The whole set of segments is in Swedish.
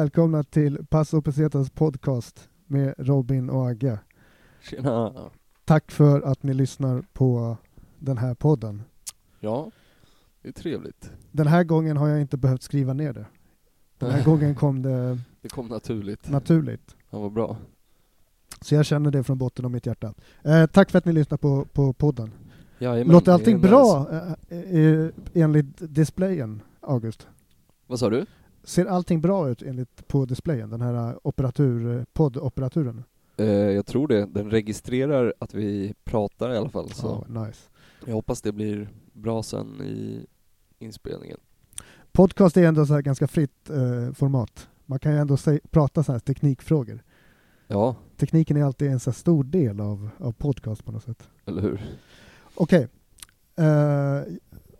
Välkomna till Passo Pesetas podcast med Robin och Agge. Tjena. Tack för att ni lyssnar på den här podden. Ja, det är trevligt. Den här gången har jag inte behövt skriva ner det. Den här gången kom det Det kom naturligt. naturligt. Ja, vad bra. Så jag känner det från botten av mitt hjärta. Eh, tack för att ni lyssnar på, på podden. Jajamän, Låter allting nice. bra eh, eh, enligt displayen, August? Vad sa du? Ser allting bra ut enligt på displayen, den här eh, operatur, poddoperaturen? Eh, jag tror det. Den registrerar att vi pratar i alla fall, så Ja, nice. jag hoppas det blir bra sen i inspelningen. Podcast är ändå så ganska fritt eh, format. Man kan ju ändå säg, prata så här teknikfrågor. Ja, Tekniken är alltid en så stor del av, av podcast på något sätt. eller hur? Okej. Eh,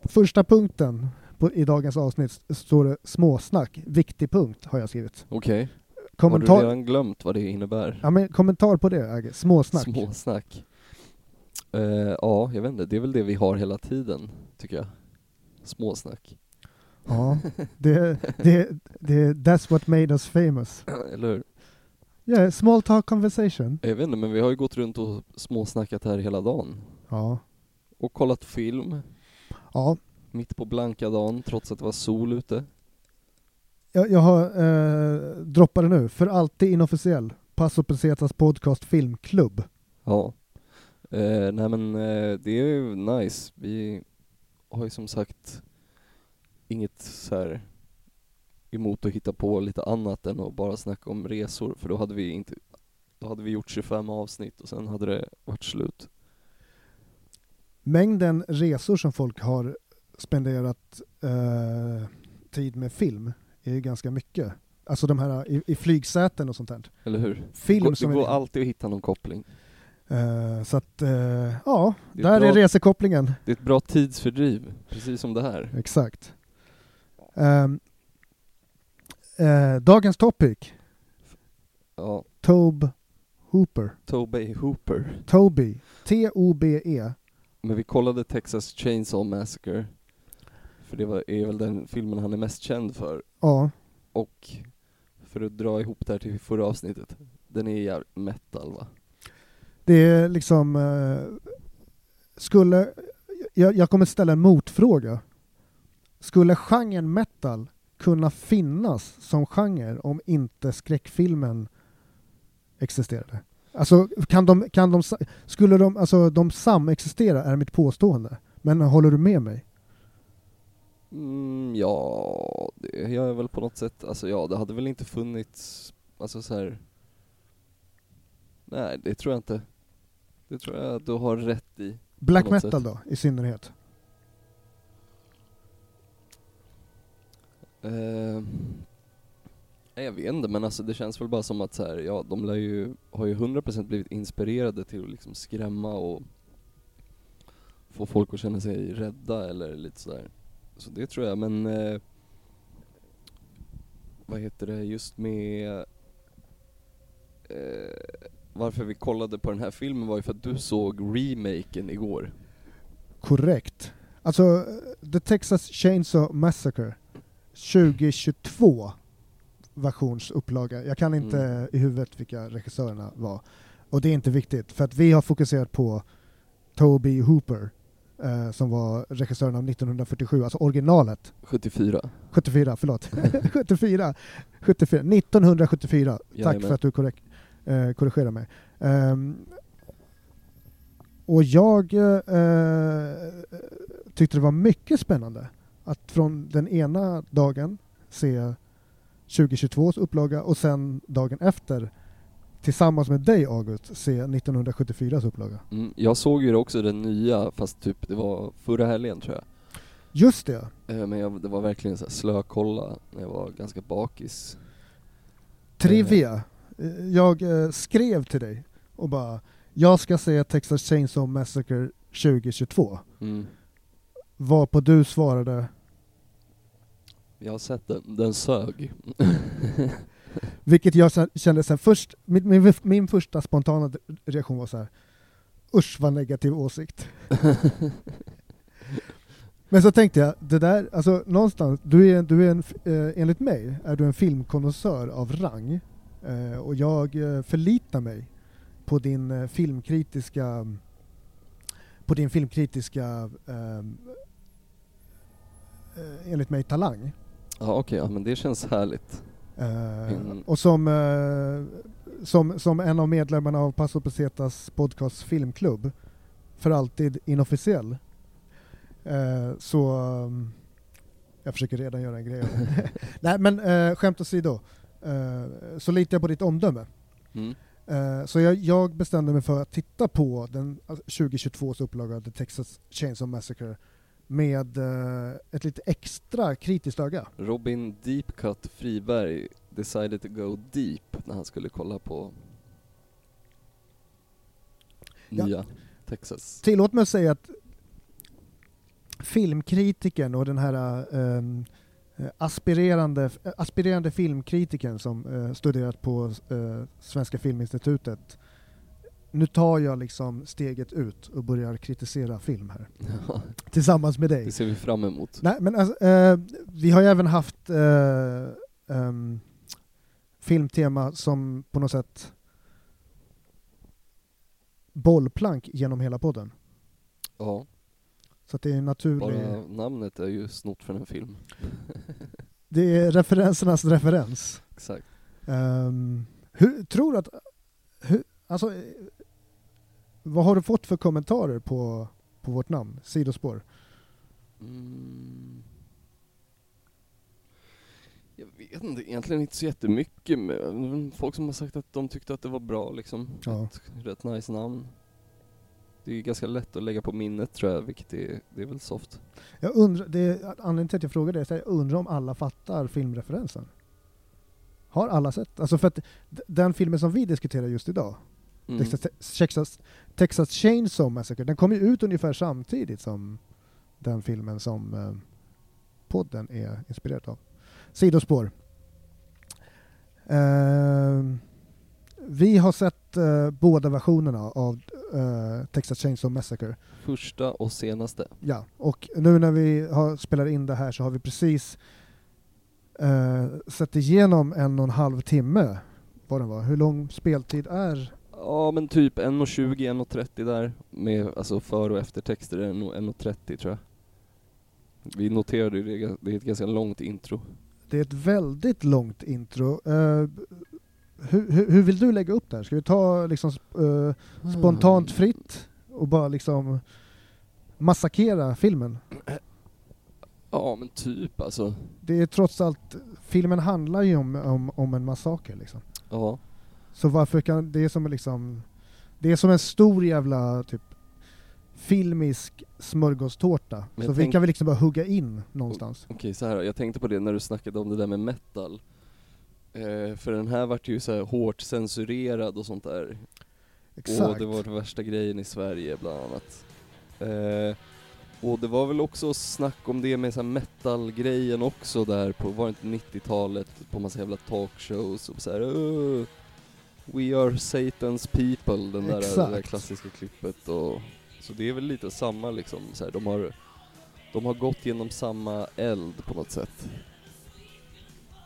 första punkten på, i dagens avsnitt står det småsnack. Viktig punkt har jag skrivit. Okej. Har du Kommentar, redan glömt vad det innebär? ja, men, kommentar på det, Agge. Småsnack. Småsnack. Eh, ja, jag vet inte. Det är väl det vi har hela tiden, tycker jag. Småsnack. Ja, det, det, det, that's what made us famous. eller hur? Yeah, small talk conversation. Jag vet inte, men vi har ju gått runt och småsnackat här hela dagen. Ja. Och kollat film, ja. Mitt på blanka dagen, trots att det var sol ute. Jag, jag har eh, det nu. För alltid inofficiell. Passo Pesetas podcast filmklubb. Ja. Eh, nej men eh, det är ju nice. Vi har ju som sagt inget så här emot att hitta på lite annat än att bara snacka om resor, för då hade vi inte då hade vi gjort 25 avsnitt och sen hade det varit slut. Mängden resor som folk har spenderat eh, tid med film är ju ganska mycket. Alltså de här i, i flygsäten och sånt där. Eller hur? Film det går, som det är- går alltid att hitta någon koppling. Eh, så att, eh, ja, är där bra. är resekopplingen. Det är ett bra tidsfördriv, precis som det här. Exakt. Ehm, eh, dagens topic. Ja, Tobe Hooper. Tobey Hooper. Toby. T-O-B-E. Men vi kollade Texas Chainsaw Massacre, för det var, är väl den filmen han är mest känd för. Ja. Och för att dra ihop det här till förra avsnittet, den är jävligt metal va? Det är liksom... Eh, skulle... Jag, jag kommer ställa en motfråga. Skulle genren metal kunna finnas som genre om inte skräckfilmen existerade? Alltså, kan de, kan de, skulle de, alltså de samexistera är mitt påstående. Men håller du med mig? Mm, ja, det gör jag väl på något sätt. Alltså ja, det hade väl inte funnits, alltså så här. Nej, det tror jag inte. Det tror jag att du har rätt i. Black metal sätt. då, i synnerhet? Eh, jag vet inte, men alltså det känns väl bara som att så här, ja, de lär ju, har ju 100% blivit inspirerade till att liksom skrämma och få folk att känna sig rädda eller lite sådär. Så det tror jag, men eh, vad heter det, just med eh, varför vi kollade på den här filmen var ju för att du såg remaken igår. Korrekt. Alltså, The Texas Chainsaw Massacre 2022 versionsupplaga. Jag kan inte Mm. i huvudet vilka regissörerna var. Och det är inte viktigt, för att vi har fokuserat på Toby Hooper eh, som var regissören av 1947, alltså originalet. 74. 74, förlåt. 74. 74. 1974. Tack Jajamän. för att du korrek- eh, korrigerar mig. Ehm, och jag eh, tyckte det var mycket spännande att från den ena dagen se 2022 upplaga och sen dagen efter tillsammans med dig August se 1974 upplaga. Mm, jag såg ju också den nya, fast typ det var förra helgen tror jag. Just det, Eh, Men jag, det var verkligen så slökolla när jag var ganska bakis. trivia. Eh, Jag eh, skrev till dig och bara jag ska se Texas Chainsaw Massacre 2022. Mm. Varpå du svarade Jag har sett den, den sög. Vilket jag kände sen först, min, min, min första spontana reaktion var så här. Usch vad negativ åsikt. Men så tänkte jag, det där, alltså någonstans, du är, du är en, eh, enligt mig är du en filmkonnässör av rang. Eh, och jag eh, förlitar mig på din eh, filmkritiska på din filmkritiska ehm, eh, enligt mig talang. Ja okej, ja, men det känns härligt. Eh, Mm. Och som, eh, som, som en av medlemmarna av Paso Pesetas podcast filmklubb, för alltid inofficiell, eh, så jag försöker redan göra en grej. Nej men eh, skämt åsido, så litar jag på ditt omdöme. Mm. Så jag, jag bestämde mig för att titta på den 2022 upplaga av The Texas Chainsaw Massacre med eh, ett lite extra kritiskt öga. Robin Deepcut Friberg decided to go deep när han skulle kolla på Ja. nya Texas. Tillåt mig att säga att filmkritiken och den här ehm, eh, aspirerande, aspirerande filmkritiken som eh, studerat på eh, Svenska Filminstitutet nu tar jag liksom steget ut och börjar kritisera film här. Tillsammans med dig. det ser vi fram emot. Nej, men alltså, eh, vi har ju även haft eh, ehm, filmtema som på något sätt bollplank genom hela podden. Ja, Så att det är en naturlig... bara namnet är ju snott från en film. Det är referensernas referens. Exakt. Um, hur, tror du att... Hur, alltså, vad har du fått för kommentarer på, på vårt namn, Sidospår? Mm. Jag vet inte, egentligen inte så jättemycket. Men folk som har sagt att de tyckte att det var bra liksom. Ja. Ett rätt nice namn. Det är ganska lätt att lägga på minnet tror jag, vilket är, det är väl soft. Jag undrar, det är, anledningen till att jag frågar det är att jag undrar om alla fattar filmreferensen. Har alla sett? Alltså för att den filmen som vi diskuterar just idag, Mm. Texas, Texas, Texas Chainsaw Massacre, den kom ju ut ungefär samtidigt som den filmen som eh, podden är inspirerad av. Sidospår. Eh, vi har sett eh, båda versionerna av eh, Texas Chainsaw Massacre. Första och senaste. Ja, och nu när vi har spelat in det här så har vi precis eh, sett igenom en och en halv timme vad den var. Hur lång speltid är Ja men typ 1.20, 1.30 där. Med alltså för och eftertexter är det nog 1.30 tror jag. Vi noterade ju det, det är ett ganska långt intro. Det är ett väldigt långt intro. Eh, hur, hur, hur vill du lägga upp det här? Ska vi ta liksom sp- eh, spontant fritt och bara liksom massakera filmen? Ja men typ alltså. Det är trots allt, filmen handlar ju om, om, om en massaker liksom. Ja. Så varför kan, det är som liksom, det är som en stor jävla typ filmisk smörgåstårta. Men Så vi tänk- kan väl liksom bara hugga in någonstans. Okej så här, jag tänkte på det när du snackade om det där med metal. Eh, för den här vart ju så här hårt censurerad och sånt där. Exakt. Och det var den värsta grejen i Sverige bland annat. Eh, och det var väl också snack om det med så här metal-grejen också där på, var det inte 90-talet, på massa jävla talkshows och så här, "Åh, We are Satan's people, den där, det där klassiska klippet och så det är väl lite samma liksom, så här, de har de har gått genom samma eld på något sätt.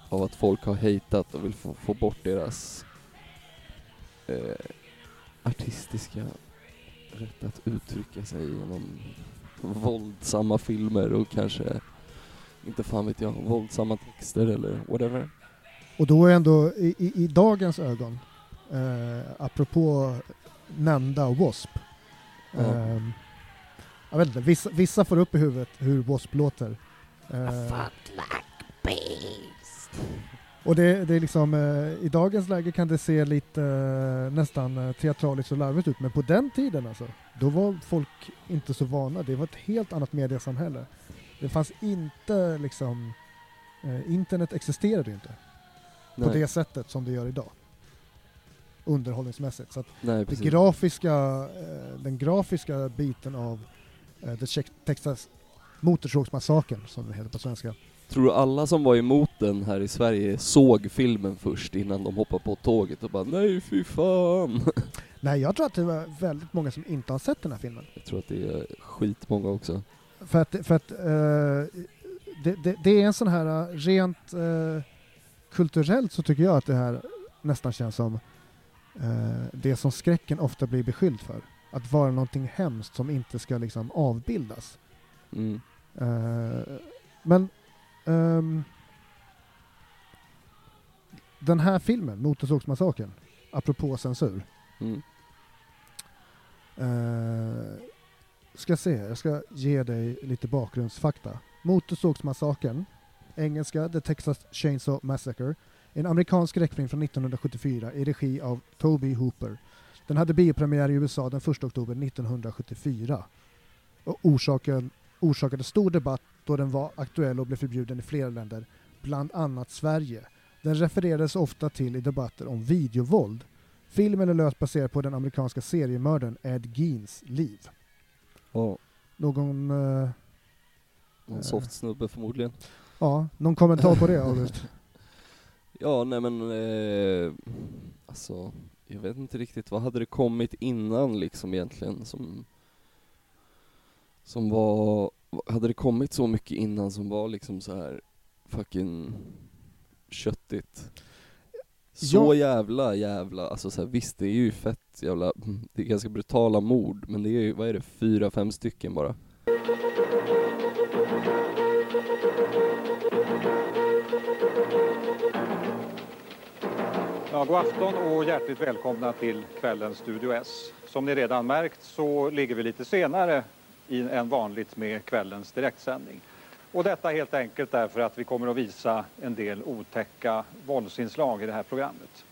Av att folk har hatat och vill få, få bort deras eh, artistiska rätt att uttrycka sig genom våldsamma filmer och kanske, inte fan vet jag, våldsamma texter eller whatever. Och då är ändå i, i, i dagens ögon, eh, apropå nämnda W.A.S.P. Ja. Eh, jag vet inte, vissa, vissa får upp i huvudet hur W.A.S.P. låter. Eh, Och det, det är liksom, eh, i dagens läge kan det se lite eh, nästan eh, teatraliskt och larvigt ut, men på den tiden alltså, då var folk inte så vana. Det var ett helt annat mediesamhälle. Det fanns inte liksom, eh, internet existerade inte på Nej, det sättet som det gör idag. Underhållningsmässigt. Så att nej det grafiska, eh, den grafiska biten av eh, The Texas Motorsågsmassakern, som det heter på svenska. Tror du alla som var emot den här i Sverige såg filmen först innan de hoppade på tåget och bara nej fy fan? Nej, jag tror att det var väldigt många som inte har sett den här filmen. Jag tror att det är skitmånga också. För att, för att eh, det, det, det är en sån här, rent eh, kulturellt så tycker jag att det här nästan känns som eh, det som skräcken ofta blir beskylld för. Att vara någonting hemskt som inte ska liksom avbildas. Mm. Eh, men ehm, den här filmen, Motorsågsmassakern, apropå censur, Mm. Eh, ska se, jag ska ge dig lite bakgrundsfakta. Motorsågsmassakern, engelska The Texas Chainsaw Massacre, en amerikansk skräckfilm från 1974 i regi av Toby Hooper. Den hade biopremiär i USA den 1 oktober 1974 och orsaken, orsakade stor debatt då den var aktuell och blev förbjuden i flera länder, bland annat Sverige. Den refererades ofta till i debatter om videovåld. Filmen är löst baserad på den amerikanska seriemördaren Ed Geins liv. Ja, Någon, eh, någon soft snubbe förmodligen. ja, någon kommentar på det August? Ja, nej men eh, alltså, jag vet inte riktigt, vad hade det kommit innan liksom egentligen som som var, hade det kommit så mycket innan som var liksom så här fucking köttigt? Så jävla jävla, alltså så här, visst det är ju fett jävla, det är ganska brutala mord, men det är ju, vad är det, fyra, fem stycken bara? Ja, god afton och hjärtligt välkomna till kvällens Studio S. Som ni redan märkt så ligger vi lite senare än vanligt med kvällens direktsändning. Och detta helt enkelt därför att vi kommer att visa en del otäcka våldsinslag i det här programmet.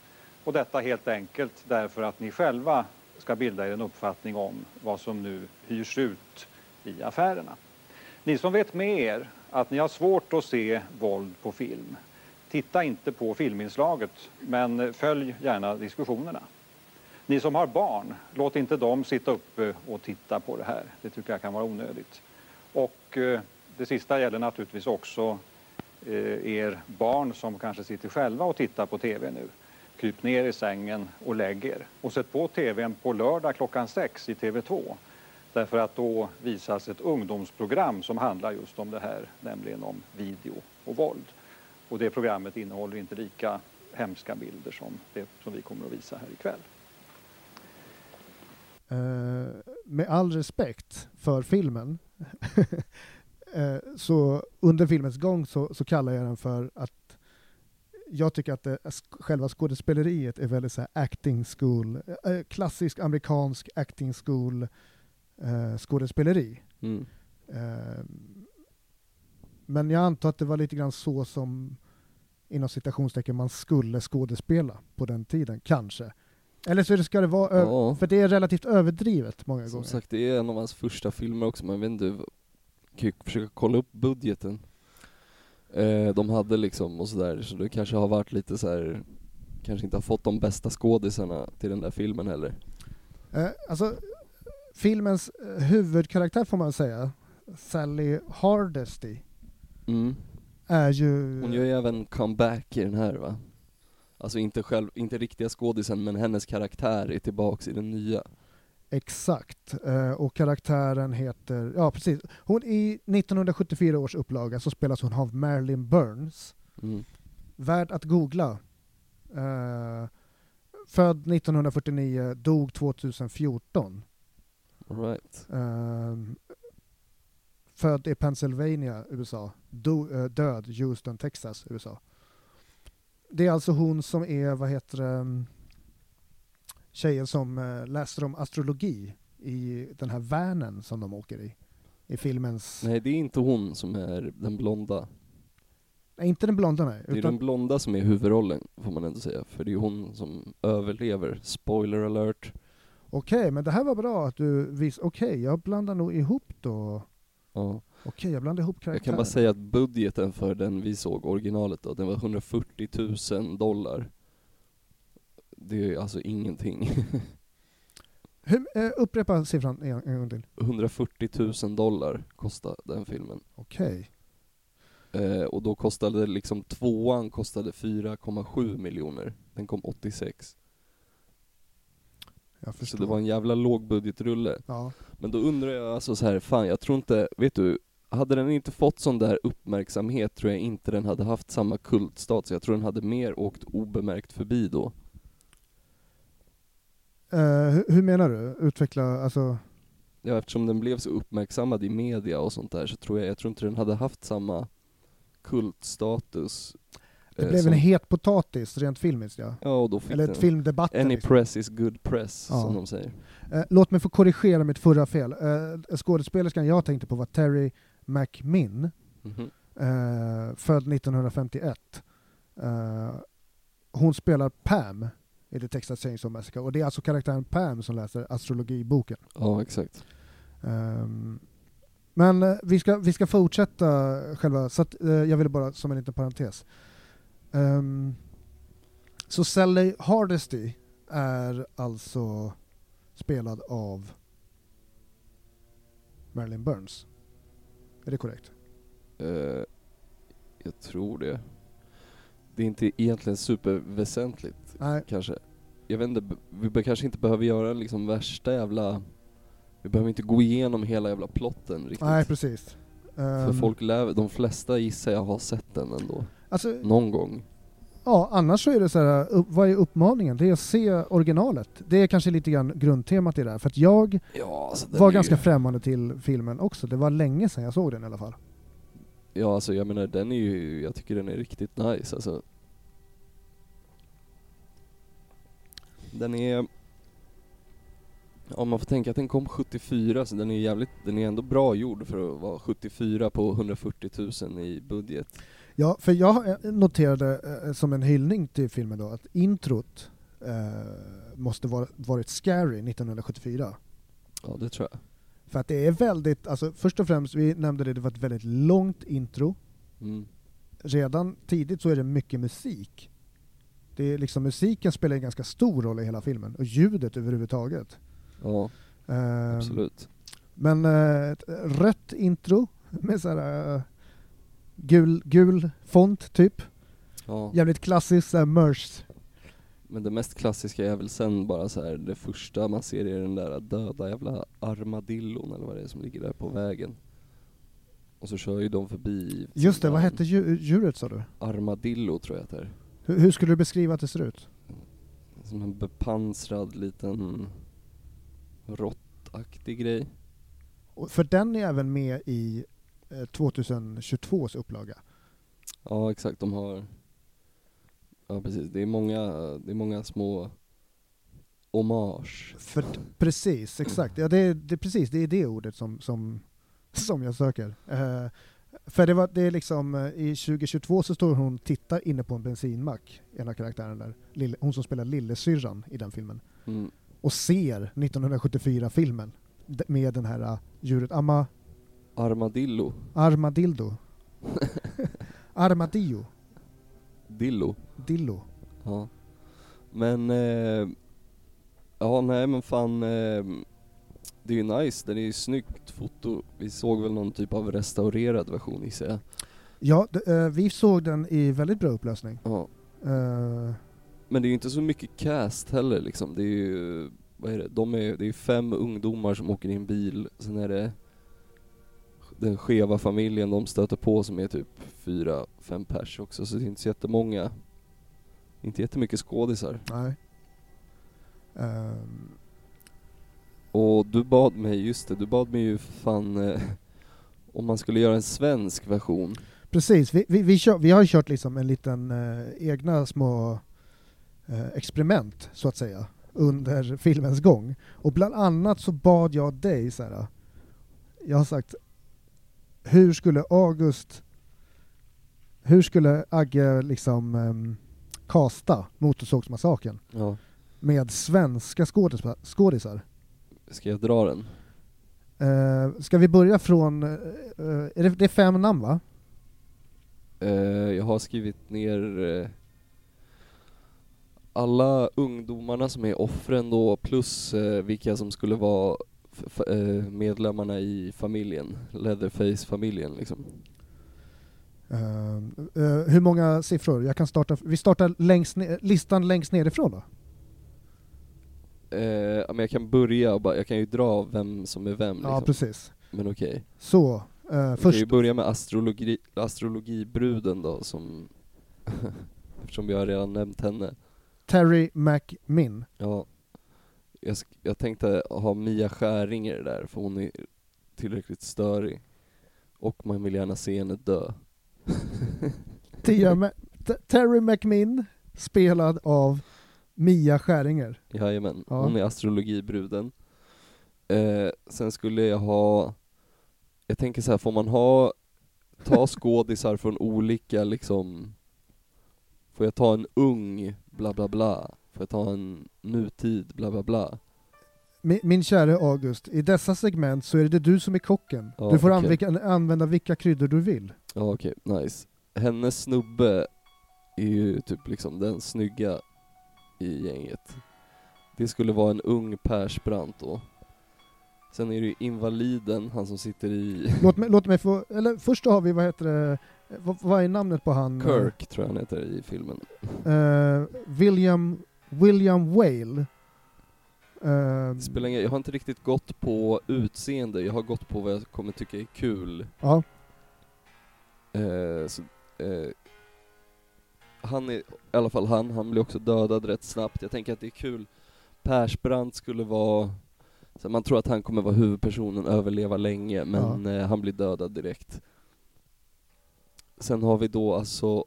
Och detta helt enkelt därför att ni själva ska bilda er en uppfattning om vad som nu hyrs ut i affärerna. Ni som vet med er att ni har svårt att se våld på film, titta inte på filminslaget men följ gärna diskussionerna. Ni som har barn, låt inte dem sitta uppe och titta på det här. Det tycker jag kan vara onödigt. Och eh, det sista gäller naturligtvis också eh, er barn som kanske sitter själva och tittar på tv nu. Kryp ner i sängen och lägg er. Och sätt på tvn på lördag klockan sex i TV2. Därför att då visas ett ungdomsprogram som handlar just om det här, nämligen om video och våld. Och det programmet innehåller inte lika hemska bilder som det som vi kommer att visa här ikväll. Eh, med all respekt för filmen, eh, så under filmens gång så, så kallar jag den för att jag tycker att det, själva skådespeleriet är väldigt så här acting school, eh, klassisk amerikansk acting school skådespeleri. Mm. Men jag antar att det var lite grann så som inom citationstecken man skulle skådespela på den tiden, kanske. Eller så ska det vara, Ja. för det är relativt överdrivet många Som gånger. sagt, det är en av hans första filmer också, man vet inte, kan ju försöka kolla upp budgeten. Eh, de hade liksom och sådär, så det kanske har varit lite så här kanske inte har fått de bästa skådisarna till den där filmen heller. Eh, alltså, filmens eh, huvudkaraktär får man säga, Sally Hardesty, Mm. är ju... Hon gör ju även comeback i den här va? Alltså inte själv, inte riktiga skådisen men hennes karaktär är tillbaks i den nya. Exakt. Eh, och karaktären heter, ja precis. Hon i 1974 års upplaga så spelas hon av Marilyn Burns. Mm. Värd att googla. Eh, född 1949, dog 2014. All right. Eh, född i Pennsylvania, USA. Do, eh, död Houston, Texas, USA. Det är alltså hon som är, vad heter det, mm, tjejen som eh, läser om astrologi i den här vanen som de åker i. I filmens... Nej det är inte hon som är den blonda. Nej, inte den blonda nej. Det är Utan, den blonda som är huvudrollen, får man ändå säga. För det är hon som överlever. Spoiler alert. Okej, men det här var bra att du vis... Okej, jag blandar nog ihop då. Ja. Okej, jag blandar ihop karaktärer. Jag kan bara säga att budgeten för den vi såg, originalet då, den var 140 000 dollar. Det är alltså ingenting. Hur, eh, upprepa siffran en, en gång till. 140 000 dollar kostade den filmen. Okej. Eh, och då kostade liksom tvåan kostade 4,7 miljoner. Den kom 86. Jag Så förstår. det var en jävla lågbudgetrulle. Ja. Men då undrar jag alltså så här, fan jag tror inte, vet du, hade den inte fått sån där uppmärksamhet tror jag inte den hade haft samma kultstatus. Jag tror den hade mer åkt obemärkt förbi då. Eh, hur, hur menar du? Utveckla, alltså... Ja, eftersom den blev så uppmärksammad i media och sånt där så tror jag, jag tror inte den hade haft samma kultstatus. Det eh, blev som- en het potatis rent filmiskt ja. Ja, och då fick Eller ett filmdebatten. Any liksom. press is good press, Ja. som de säger. Eh, låt mig få korrigera mitt förra fel. Eh, skådespelerskan jag tänkte på var Terry McMinn, Mhm. eh, född 1951. Eh, hon spelar Pam i The Texas Chainsaw Massacre och det är alltså karaktären Pam som läser astrologiboken. Ja, exakt. Ehm, men vi ska, vi ska fortsätta själva, så att, eh, jag ville bara som en liten parentes. Um, så Sally Hardesty är alltså spelad av Marilyn Burns. Är det korrekt? Eh, jag tror det. Det är inte egentligen superväsentligt, Nej, kanske. Jag vet inte, vi kanske inte behöver göra liksom värsta jävla... Vi behöver inte gå igenom hela jävla plotten riktigt. nej precis. För Ehm, folk lär, de flesta gissar jag har sett den ändå. alltså, Någon gång. ja, annars så är det så här, upp, vad är uppmaningen? Det är att se originalet. Det är kanske lite grann grundtemat i det här, för att jag Ja, alltså var ganska ju, främmande till filmen också. Det var länge sedan jag såg den i alla fall. Ja, alltså jag menar den är ju, jag tycker den är riktigt nice alltså. Den är... Ja, man får tänka att den kom 74, så den är jävligt, den är ändå bra gjord för att vara 74 på 140 000 i budget. Ja, för jag eh, noterade eh, som en hyllning till filmen då att introt eh, måste vara, varit scary 1974. Ja, det tror jag. För att det är väldigt, alltså först och främst, vi nämnde det, det var ett väldigt långt intro. Mm. Redan tidigt så är det mycket musik. Det är liksom, musiken spelar en ganska stor roll i hela filmen, och ljudet överhuvudtaget. Ja, Ehm, absolut. Men eh, rött intro med så här, eh, gul, gul font typ. Ja. Jävligt klassiskt såhär merch. Men det mest klassiska är väl sen bara så här, det första man ser är den där döda jävla armadillon eller vad det är som ligger där på vägen. Och så kör ju de förbi. Just det, vad hette dju- djuret sa du? Armadillo tror jag att det är. Hur, hur skulle du beskriva att det ser ut? Som en bepansrad liten råttaktig grej. Och För den är även med i eh, 2022s upplaga. Ja exakt, de har Ja precis, det är många, det är många små hommage. För, precis, exakt. Ja, det, är, det, precis, det är det ordet som, som, som jag söker. Eh, för det, var, det är liksom, eh, i 2022 så står hon och tittar inne på en bensinmack, ena karaktären där, Lille, hon som spelar lillasyrran i den filmen, Mm. Och ser 1974-filmen d- med den här uh, djuret, Amma, Armadillo. Armadildo. Armadillo. Dillo. Dillo. Ja. Men, eh, ja nej men fan, eh, det är ju nice, det är ju snyggt foto. Vi såg väl någon typ av restaurerad version gissar jag. Ja, d- eh, vi såg den i väldigt bra upplösning. Ja. Eh, Men det är ju inte så mycket cast heller liksom. Det är ju, vad är det, de är, det är fem ungdomar som åker i en bil, sen är det den skeva familjen de stöter på som är typ fyra, fem pers också, så det är inte så jättemånga, inte jättemycket skådisar. nej. Ehm, Och du bad mig, just det, du bad mig ju fan eh, om man skulle göra en svensk version. Precis, vi, vi, vi, kör, vi har kört liksom en liten eh, egna små experiment, så att säga, under filmens gång. Och bland annat så bad jag dig så här. Jag har sagt, hur skulle August hur skulle Agge liksom um, kasta Motorsågsmassakern Ja. med svenska skådisar? skådisar? Ska jag dra den? Uh, ska vi börja från, uh, är det, det är fem namn va? Eh, jag har skrivit ner eh, alla ungdomarna som är offren då, plus eh, vilka som skulle vara eh, medlemmarna i familjen, Leatherface-familjen liksom. Uh, uh, hur många siffror? Jag kan starta, vi startar längst ner, listan längst nerifrån då? Ja, men jag kan börja och bara, jag kan ju dra vem som är vem liksom. Ja, precis. Men okej. Så, uh, Vi kan ju börja med astrologi, astrologibruden då som, eftersom har redan nämnt henne. Terry McMinn. Ja, jag, jag tänkte ha Mia Skäringer där för hon är tillräckligt störig. Och man vill gärna se henne dö. Tia Terry McMinn, spelad av Mia Skäringer. Jajamän, Ja. hon är astrologibruden. Eh, sen skulle jag ha, jag tänker så här, får man ha, ta skådisar från olika liksom, får jag ta en ung bla bla bla, får jag ta en nutid bla bla bla. Min, min käre August, i dessa segment så är det du som är kocken. Ja, du får okej. anvika, använda vilka kryddor du vill. Ja okej, nice. Hennes snubbe är ju typ liksom den snygga i gänget. Det skulle vara en ung Persbrandt då. Sen är det ju invaliden, han som sitter i Låt mig, låt mig få, eller först har vi, vad heter det, vad, vad är namnet på han? Kirk tror jag han heter i filmen. Eh, William, William Whale. Det spelar ingen, jag har inte riktigt gått på utseende, jag har gått på vad jag kommer tycka är kul. ja, så, eh, han är, i alla fall han, han blir också dödad rätt snabbt. Jag tänker att det är kul. Persbrandt skulle vara, så man tror att han kommer vara huvudpersonen, överleva länge, men eh, han blir dödad direkt. Sen har vi då alltså,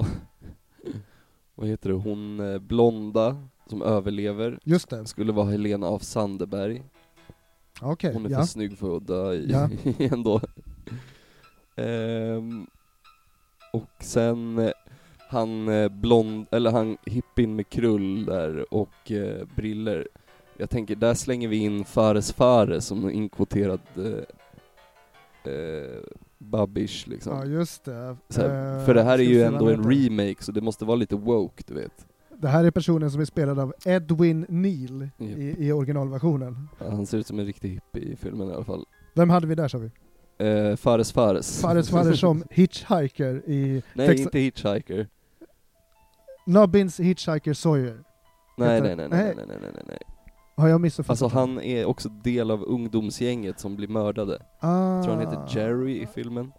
vad heter det, hon eh, blonda som överlever, just det. skulle vara Helena af Sandeberg. Okej, Hon är ja. för snygg för att dö i Ja. ändå. Ehm, och sen eh, han eh, blond, eller han hippin med krull där och eh, briller. Jag tänker, där slänger vi in Fares Fares som en inkvoterad eh, eh, babbish liksom. Ja, just det. Här, Eh, för det här är ju ändå en remake, så det måste vara lite woke, du vet. Det här är personen som är spelad av Edwin Neal Japp. i, i originalversionen. Ja, Han ser ut som en riktig hippie i filmen i alla fall. Vem hade vi där sa vi? Eh, Fares Fares. Fares Fares som Hitchhiker i Nej, Texa- inte Hitchhiker. Nubbins Hitchhiker Sawyer. Nej, nej, nej. nej, nej, nej, nej, nej. Har jag missuppfattat? Alltså han är också del av ungdomsgänget som blir mördade. ah. Jag tror han heter Jerry i filmen.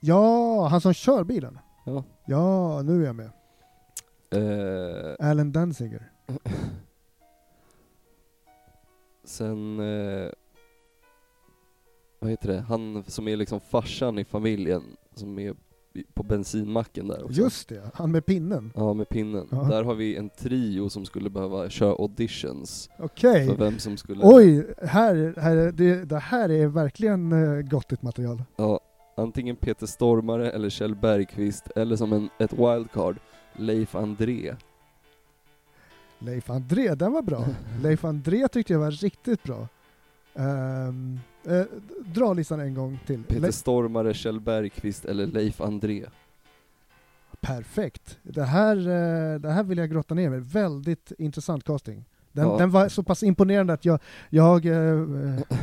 Ja, han som kör bilen. Ja. Ja, nu är jag med. Eh, Alan Danziger. sen, eh, vad heter det, han som är liksom farsan i familjen, som är på bensinmacken där också. Just det, han med pinnen. Ja, med pinnen. Ja. Där har vi en trio som skulle behöva köra auditions Okej. för vem som skulle... Oj, här, här, det, det här är verkligen uh, gottigt material. Ja, antingen Peter Stormare eller Kjell Bergqvist, eller som en, ett wildcard, Leif André. Leif André, den var bra. Leif André tyckte jag var riktigt bra. Ehm, eh, dra listan en gång till. Peter Le- Stormare, Kjell Bergqvist eller Leif André. Perfekt. Det här, eh, det här vill jag grotta ner mig Väldigt intressant casting. Den, Ja. den var så pass imponerande att jag, jag eh,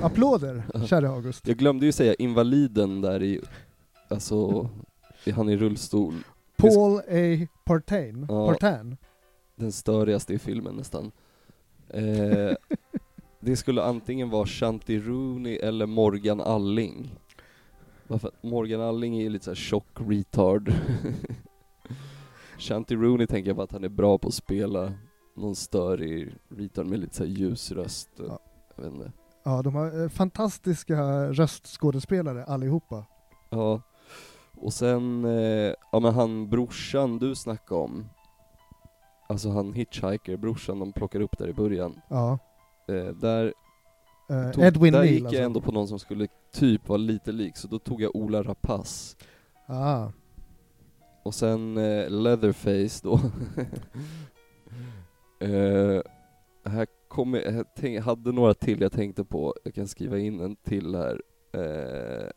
applåder, kära August. Jag glömde ju säga invaliden där i, alltså, han i rullstol. Paul A. Partain. Ja. Partain. Den störigaste i filmen nästan. Eh, det skulle antingen vara Shanti Rooney eller Morgan Alling. Varför? Morgan Alling är ju lite såhär tjock retard. Shanti Rooney tänker jag bara att han är bra på att spela någon störig retard med lite såhär ljus röst. Ja. Jag vet inte. Ja, de har eh, fantastiska röstskådespelare allihopa. Ja, och sen, eh, ja men han brorsan du snackade om, alltså han hitchhiker, brorsan de plockar upp där i början, Ja. Eh, där, Eh, tog, Edwin där Neal gick alltså. jag ändå på någon som skulle typ vara lite lik, så då tog jag Ola Rapace. Ah. Och sen eh, Leatherface då. eh, här kommer, jag tänk, hade några till jag tänkte på, jag kan skriva in en till här. Eh,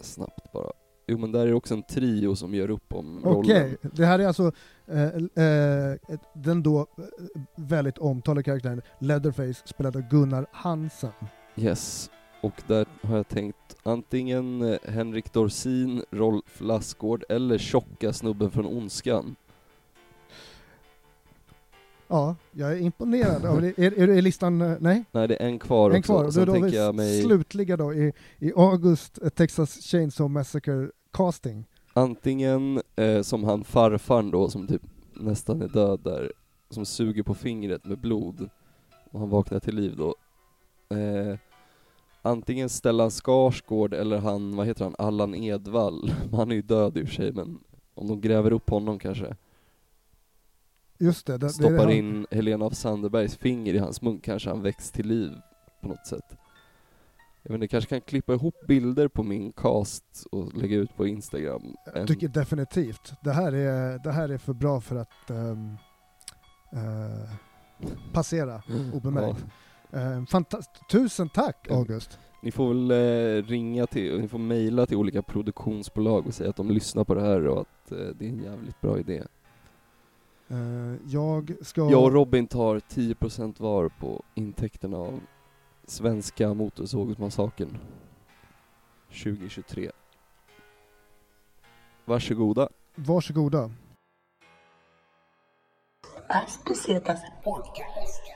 snabbt bara. Jo men där är också en trio som gör upp om Okej, rollen. det här är alltså eh, eh, den då eh, väldigt omtalade karaktären Leatherface spelad av Gunnar Hansen. Yes. Och där har jag tänkt antingen eh, Henrik Dorsin, Rolf Lassgård eller tjocka snubben från Ondskan. Ja, jag är imponerad av det. Är, är, är listan, eh, nej? Nej det är en kvar En också. kvar. Och Sen Då, tänker jag mig slutliga då i, i August eh, Texas Chainsaw Massacre casting. antingen eh, som han farfarn då som typ nästan är död där, som suger på fingret med blod och han vaknar till liv då. Eh, antingen Stellan Skarsgård eller han, vad heter han, Allan Edwall. Han är ju död i och för sig men om de gräver upp honom kanske. Just det. det, det stoppar han. in Helena af Sanderbergs finger i hans mun kanske han väcks till liv på något sätt. Jag vet inte, kanske kan klippa ihop bilder på min cast och lägga ut på Instagram. Jag tycker definitivt. Det här är, det här är för bra för att ehm, eh, passera obemärkt. Eh, fantast- Tusen tack Ja. August. Ni får väl eh, ringa till, ni får mejla till olika produktionsbolag och säga att de lyssnar på det här och att eh, det är en jävligt bra idé. Eh, jag ska... Jag och Robin tar 10% var på intäkterna av svenska motorsågsmassakern 2023. Varsågoda. Varsågoda. As Pesetas Podcast.